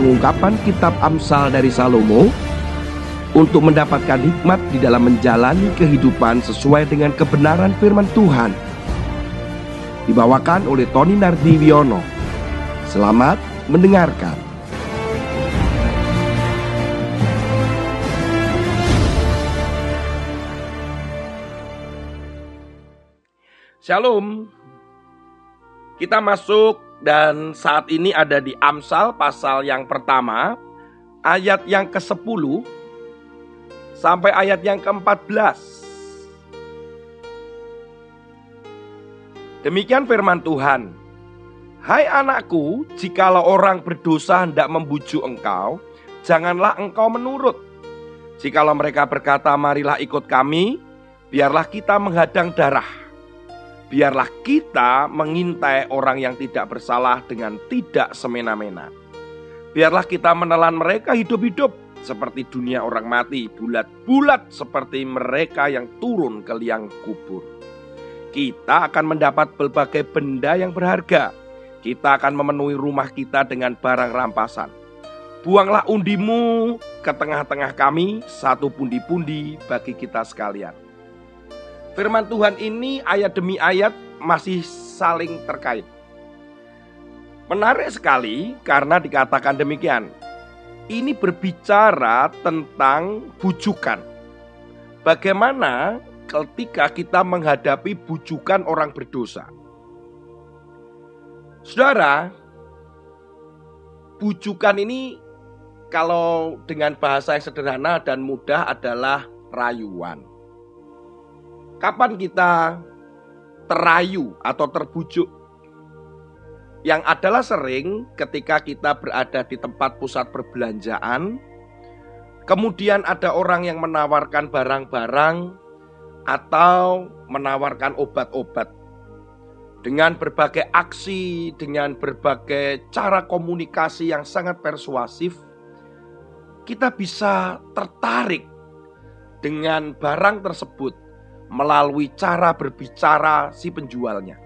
pengungkapan kitab Amsal dari Salomo untuk mendapatkan hikmat di dalam menjalani kehidupan sesuai dengan kebenaran firman Tuhan. Dibawakan oleh Tony Nardiwiono. Selamat mendengarkan. Shalom. Kita masuk dan saat ini ada di Amsal pasal yang pertama, ayat yang ke-10 sampai ayat yang ke-14. Demikian firman Tuhan. Hai anakku, jikalau orang berdosa hendak membujuk engkau, janganlah engkau menurut. Jikalau mereka berkata, marilah ikut kami, biarlah kita menghadang darah biarlah kita mengintai orang yang tidak bersalah dengan tidak semena-mena. Biarlah kita menelan mereka hidup-hidup seperti dunia orang mati, bulat-bulat seperti mereka yang turun ke liang kubur. Kita akan mendapat berbagai benda yang berharga. Kita akan memenuhi rumah kita dengan barang rampasan. Buanglah undimu ke tengah-tengah kami, satu pundi-pundi bagi kita sekalian. Firman Tuhan ini ayat demi ayat masih saling terkait. Menarik sekali karena dikatakan demikian. Ini berbicara tentang bujukan. Bagaimana ketika kita menghadapi bujukan orang berdosa. Saudara, bujukan ini kalau dengan bahasa yang sederhana dan mudah adalah rayuan. Kapan kita terayu atau terbujuk? Yang adalah sering ketika kita berada di tempat pusat perbelanjaan, kemudian ada orang yang menawarkan barang-barang atau menawarkan obat-obat dengan berbagai aksi, dengan berbagai cara komunikasi yang sangat persuasif, kita bisa tertarik dengan barang tersebut melalui cara berbicara si penjualnya.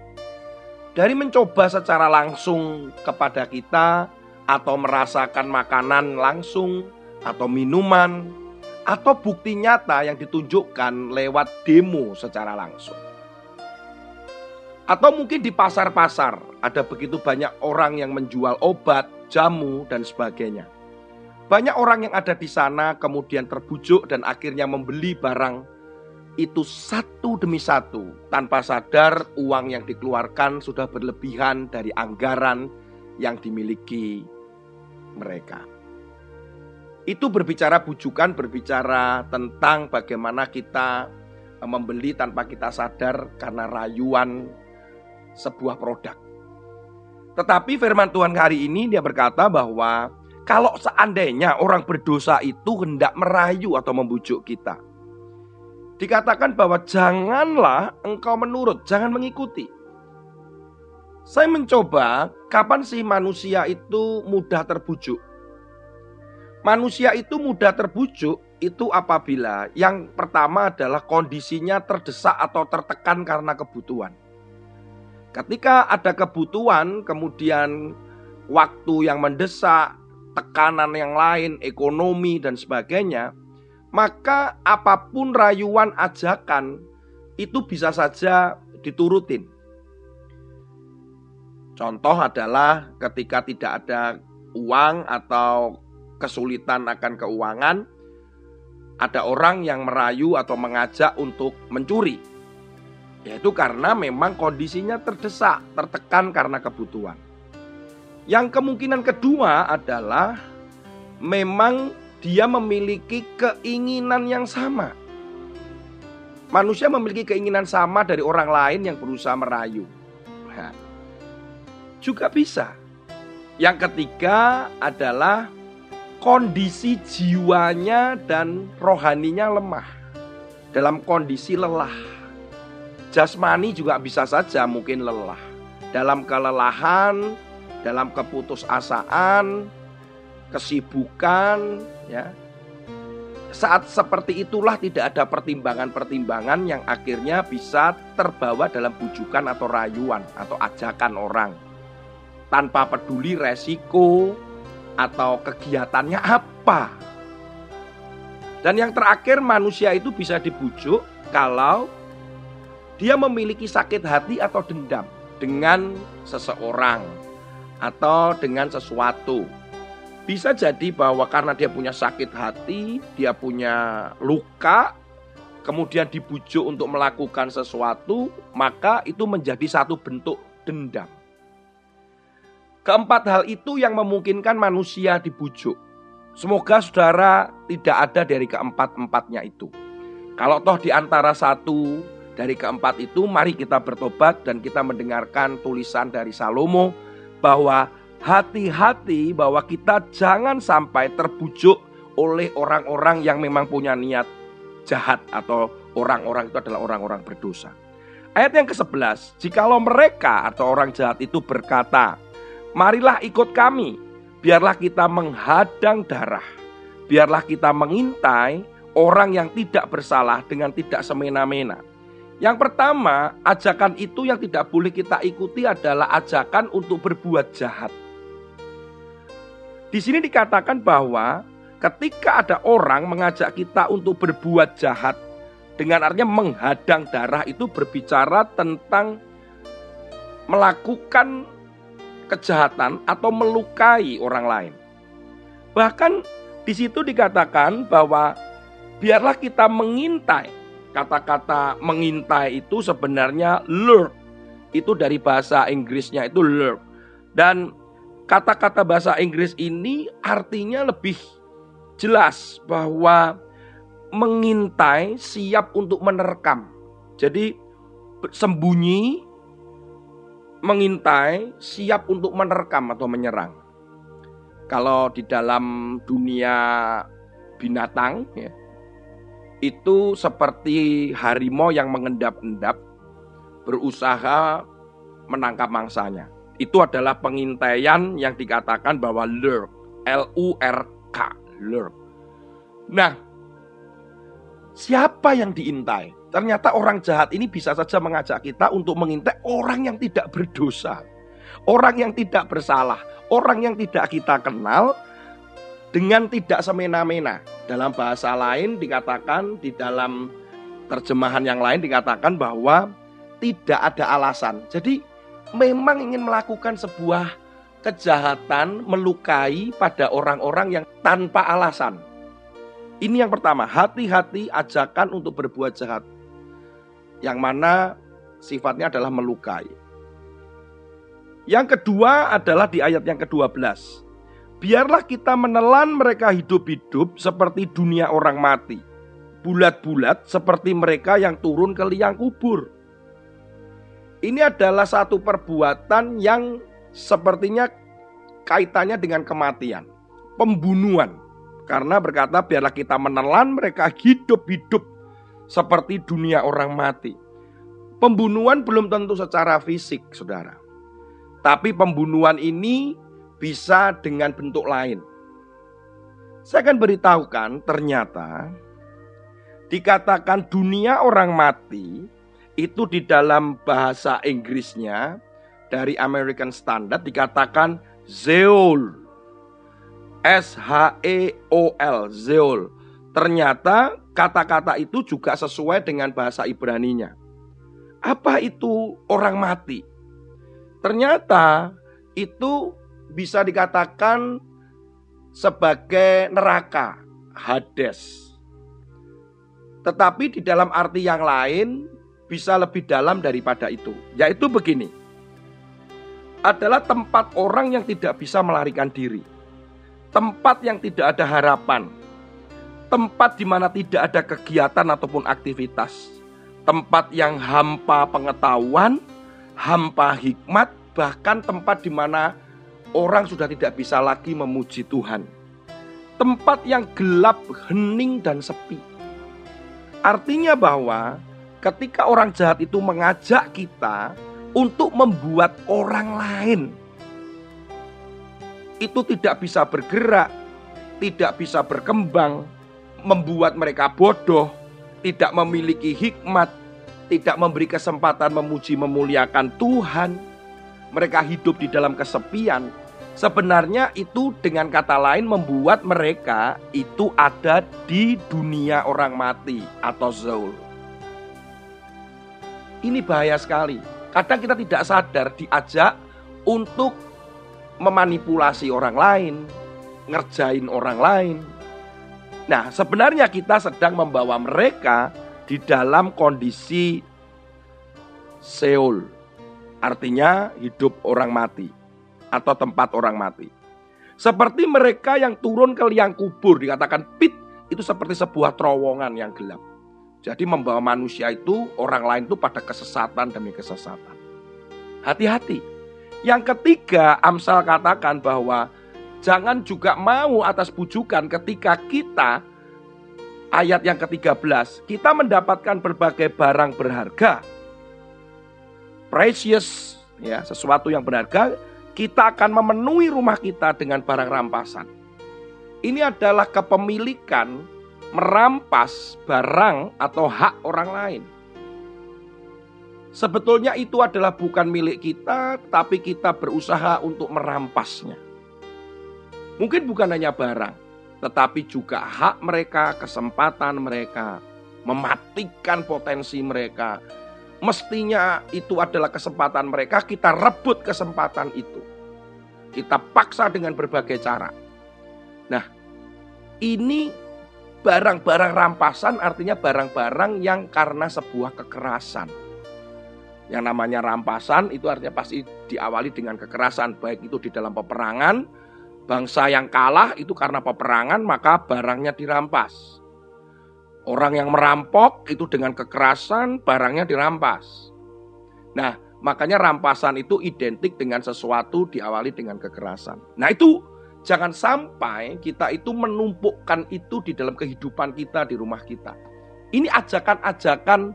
Dari mencoba secara langsung kepada kita, atau merasakan makanan langsung, atau minuman, atau bukti nyata yang ditunjukkan lewat demo secara langsung. Atau mungkin di pasar-pasar ada begitu banyak orang yang menjual obat, jamu, dan sebagainya. Banyak orang yang ada di sana kemudian terbujuk dan akhirnya membeli barang itu satu demi satu tanpa sadar uang yang dikeluarkan sudah berlebihan dari anggaran yang dimiliki mereka. Itu berbicara bujukan, berbicara tentang bagaimana kita eh, membeli tanpa kita sadar karena rayuan sebuah produk. Tetapi firman Tuhan hari ini dia berkata bahwa kalau seandainya orang berdosa itu hendak merayu atau membujuk kita, Dikatakan bahwa janganlah engkau menurut, jangan mengikuti. Saya mencoba kapan sih manusia itu mudah terbujuk. Manusia itu mudah terbujuk itu apabila yang pertama adalah kondisinya terdesak atau tertekan karena kebutuhan. Ketika ada kebutuhan, kemudian waktu yang mendesak, tekanan yang lain, ekonomi dan sebagainya, maka apa pun rayuan ajakan itu bisa saja diturutin. Contoh adalah ketika tidak ada uang atau kesulitan akan keuangan, ada orang yang merayu atau mengajak untuk mencuri. Yaitu karena memang kondisinya terdesak, tertekan karena kebutuhan. Yang kemungkinan kedua adalah memang dia memiliki keinginan yang sama. Manusia memiliki keinginan sama dari orang lain yang berusaha merayu. Nah, juga bisa. Yang ketiga adalah kondisi jiwanya dan rohaninya lemah. Dalam kondisi lelah. Jasmani juga bisa saja mungkin lelah. Dalam kelelahan, dalam keputusasaan, kesibukan, ya. Saat seperti itulah tidak ada pertimbangan-pertimbangan yang akhirnya bisa terbawa dalam bujukan atau rayuan atau ajakan orang. Tanpa peduli resiko, atau kegiatannya apa. Dan yang terakhir manusia itu bisa dibujuk kalau dia memiliki sakit hati atau dendam dengan seseorang atau dengan sesuatu. Bisa jadi bahwa karena dia punya sakit hati, dia punya luka, kemudian dibujuk untuk melakukan sesuatu, maka itu menjadi satu bentuk dendam. Keempat hal itu yang memungkinkan manusia dibujuk. Semoga saudara tidak ada dari keempat-empatnya itu. Kalau toh di antara satu dari keempat itu, mari kita bertobat dan kita mendengarkan tulisan dari Salomo bahwa hati-hati bahwa kita jangan sampai terbujuk oleh orang-orang yang memang punya niat jahat atau orang-orang itu adalah orang-orang berdosa. Ayat yang ke-11, jikalau mereka atau orang jahat itu berkata, marilah ikut kami, biarlah kita menghadang darah, biarlah kita mengintai orang yang tidak bersalah dengan tidak semena-mena. Yang pertama, ajakan itu yang tidak boleh kita ikuti adalah ajakan untuk berbuat jahat. Di sini dikatakan bahwa ketika ada orang mengajak kita untuk berbuat jahat, dengan artinya menghadang darah itu berbicara tentang melakukan kejahatan atau melukai orang lain. Bahkan di situ dikatakan bahwa biarlah kita mengintai. Kata-kata mengintai itu sebenarnya lurk. Itu dari bahasa Inggrisnya itu lurk. Dan kata-kata bahasa Inggris ini artinya lebih jelas bahwa mengintai siap untuk menerkam. Jadi sembunyi, mengintai, siap untuk menerkam atau menyerang. Kalau di dalam dunia binatang, ya, itu seperti harimau yang mengendap-endap berusaha menangkap mangsanya. Itu adalah pengintaian yang dikatakan bahwa lurk, L U R K, lurk. Nah, siapa yang diintai? Ternyata orang jahat ini bisa saja mengajak kita untuk mengintai orang yang tidak berdosa. Orang yang tidak bersalah, orang yang tidak kita kenal dengan tidak semena-mena. Dalam bahasa lain dikatakan di dalam terjemahan yang lain dikatakan bahwa tidak ada alasan. Jadi memang ingin melakukan sebuah kejahatan melukai pada orang-orang yang tanpa alasan. Ini yang pertama, hati-hati ajakan untuk berbuat jahat. Yang mana sifatnya adalah melukai. Yang kedua adalah di ayat yang ke-12. Biarlah kita menelan mereka hidup-hidup seperti dunia orang mati. Bulat-bulat seperti mereka yang turun ke liang kubur. Ini adalah satu perbuatan yang sepertinya kaitannya dengan kematian. Pembunuhan. Karena berkata biarlah kita menelan mereka hidup-hidup seperti dunia orang mati. Pembunuhan belum tentu secara fisik, saudara. Tapi pembunuhan ini bisa dengan bentuk lain. Saya akan beritahukan ternyata dikatakan dunia orang mati itu di dalam bahasa Inggrisnya dari American Standard dikatakan Zeol. S H E O L, Zeol. Ternyata kata-kata itu juga sesuai dengan bahasa Ibraninya. Apa itu orang mati? Ternyata itu bisa dikatakan sebagai neraka, Hades. Tetapi di dalam arti yang lain bisa lebih dalam daripada itu, yaitu begini. Adalah tempat orang yang tidak bisa melarikan diri. Tempat yang tidak ada harapan. Tempat di mana tidak ada kegiatan ataupun aktivitas. Tempat yang hampa pengetahuan, hampa hikmat, bahkan tempat di mana orang sudah tidak bisa lagi memuji Tuhan. Tempat yang gelap, hening, dan sepi. Artinya bahwa ketika orang jahat itu mengajak kita untuk membuat orang lain itu tidak bisa bergerak, tidak bisa berkembang, membuat mereka bodoh, tidak memiliki hikmat, tidak memberi kesempatan memuji memuliakan Tuhan. Mereka hidup di dalam kesepian, Sebenarnya itu dengan kata lain membuat mereka itu ada di dunia orang mati atau Zaul. Ini bahaya sekali. Kadang kita tidak sadar diajak untuk memanipulasi orang lain, ngerjain orang lain. Nah, sebenarnya kita sedang membawa mereka di dalam kondisi Seoul. Artinya hidup orang mati atau tempat orang mati. Seperti mereka yang turun ke liang kubur dikatakan pit itu seperti sebuah terowongan yang gelap. Jadi membawa manusia itu orang lain itu pada kesesatan demi kesesatan. Hati-hati. Yang ketiga, Amsal katakan bahwa jangan juga mau atas bujukan ketika kita ayat yang ke-13, kita mendapatkan berbagai barang berharga. Precious ya, sesuatu yang berharga kita akan memenuhi rumah kita dengan barang rampasan. Ini adalah kepemilikan merampas barang atau hak orang lain. Sebetulnya itu adalah bukan milik kita, tapi kita berusaha untuk merampasnya. Mungkin bukan hanya barang, tetapi juga hak mereka, kesempatan mereka, mematikan potensi mereka, mestinya itu adalah kesempatan mereka, kita rebut kesempatan itu. Kita paksa dengan berbagai cara. Nah, ini barang-barang rampasan artinya barang-barang yang karena sebuah kekerasan. Yang namanya rampasan itu artinya pasti diawali dengan kekerasan, baik itu di dalam peperangan, bangsa yang kalah itu karena peperangan maka barangnya dirampas. Orang yang merampok itu dengan kekerasan barangnya dirampas. Nah, makanya rampasan itu identik dengan sesuatu diawali dengan kekerasan. Nah, itu jangan sampai kita itu menumpukkan itu di dalam kehidupan kita di rumah kita. Ini ajakan-ajakan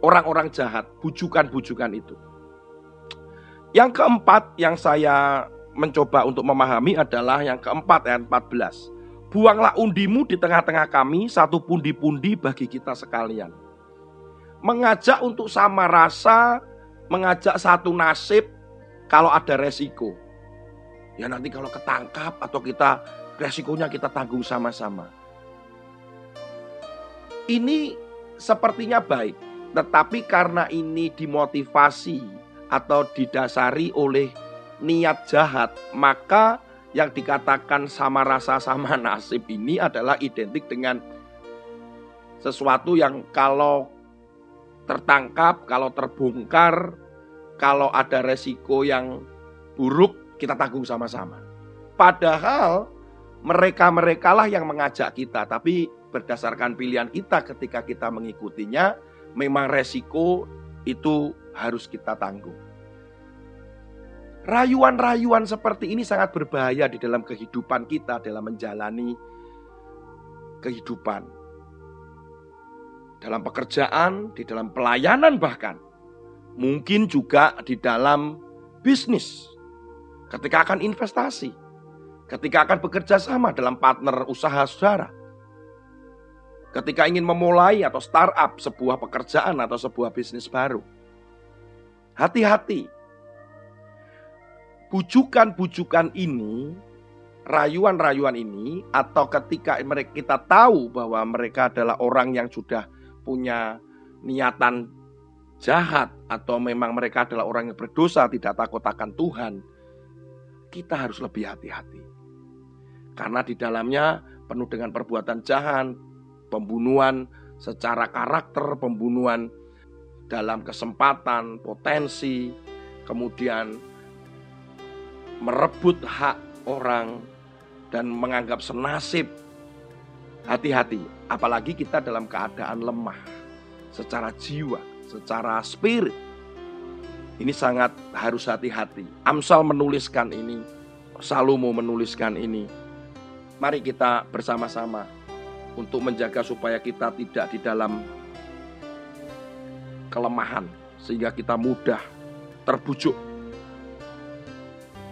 orang-orang jahat, bujukan-bujukan itu. Yang keempat yang saya mencoba untuk memahami adalah yang keempat ayat 14 Buanglah undimu di tengah-tengah kami, satu pundi-pundi bagi kita sekalian. Mengajak untuk sama rasa, mengajak satu nasib kalau ada resiko. Ya nanti kalau ketangkap atau kita resikonya kita tanggung sama-sama. Ini sepertinya baik, tetapi karena ini dimotivasi atau didasari oleh niat jahat, maka yang dikatakan sama rasa sama nasib ini adalah identik dengan sesuatu yang kalau tertangkap, kalau terbongkar, kalau ada resiko yang buruk, kita tanggung sama-sama. Padahal mereka-mereka lah yang mengajak kita, tapi berdasarkan pilihan kita ketika kita mengikutinya, memang resiko itu harus kita tanggung. Rayuan-rayuan seperti ini sangat berbahaya di dalam kehidupan kita dalam menjalani kehidupan. Dalam pekerjaan, di dalam pelayanan bahkan. Mungkin juga di dalam bisnis. Ketika akan investasi. Ketika akan bekerja sama dalam partner usaha saudara. Ketika ingin memulai atau startup sebuah pekerjaan atau sebuah bisnis baru. Hati-hati bujukan-bujukan ini, rayuan-rayuan ini, atau ketika mereka kita tahu bahwa mereka adalah orang yang sudah punya niatan jahat atau memang mereka adalah orang yang berdosa tidak takut akan Tuhan, kita harus lebih hati-hati. Karena di dalamnya penuh dengan perbuatan jahat, pembunuhan secara karakter, pembunuhan dalam kesempatan, potensi, kemudian merebut hak orang dan menganggap senasib. Hati-hati, apalagi kita dalam keadaan lemah secara jiwa, secara spirit. Ini sangat harus hati-hati. Amsal menuliskan ini, Salomo menuliskan ini. Mari kita bersama-sama untuk menjaga supaya kita tidak di dalam kelemahan sehingga kita mudah terbujuk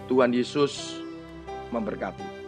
Tuhan Yesus memberkati.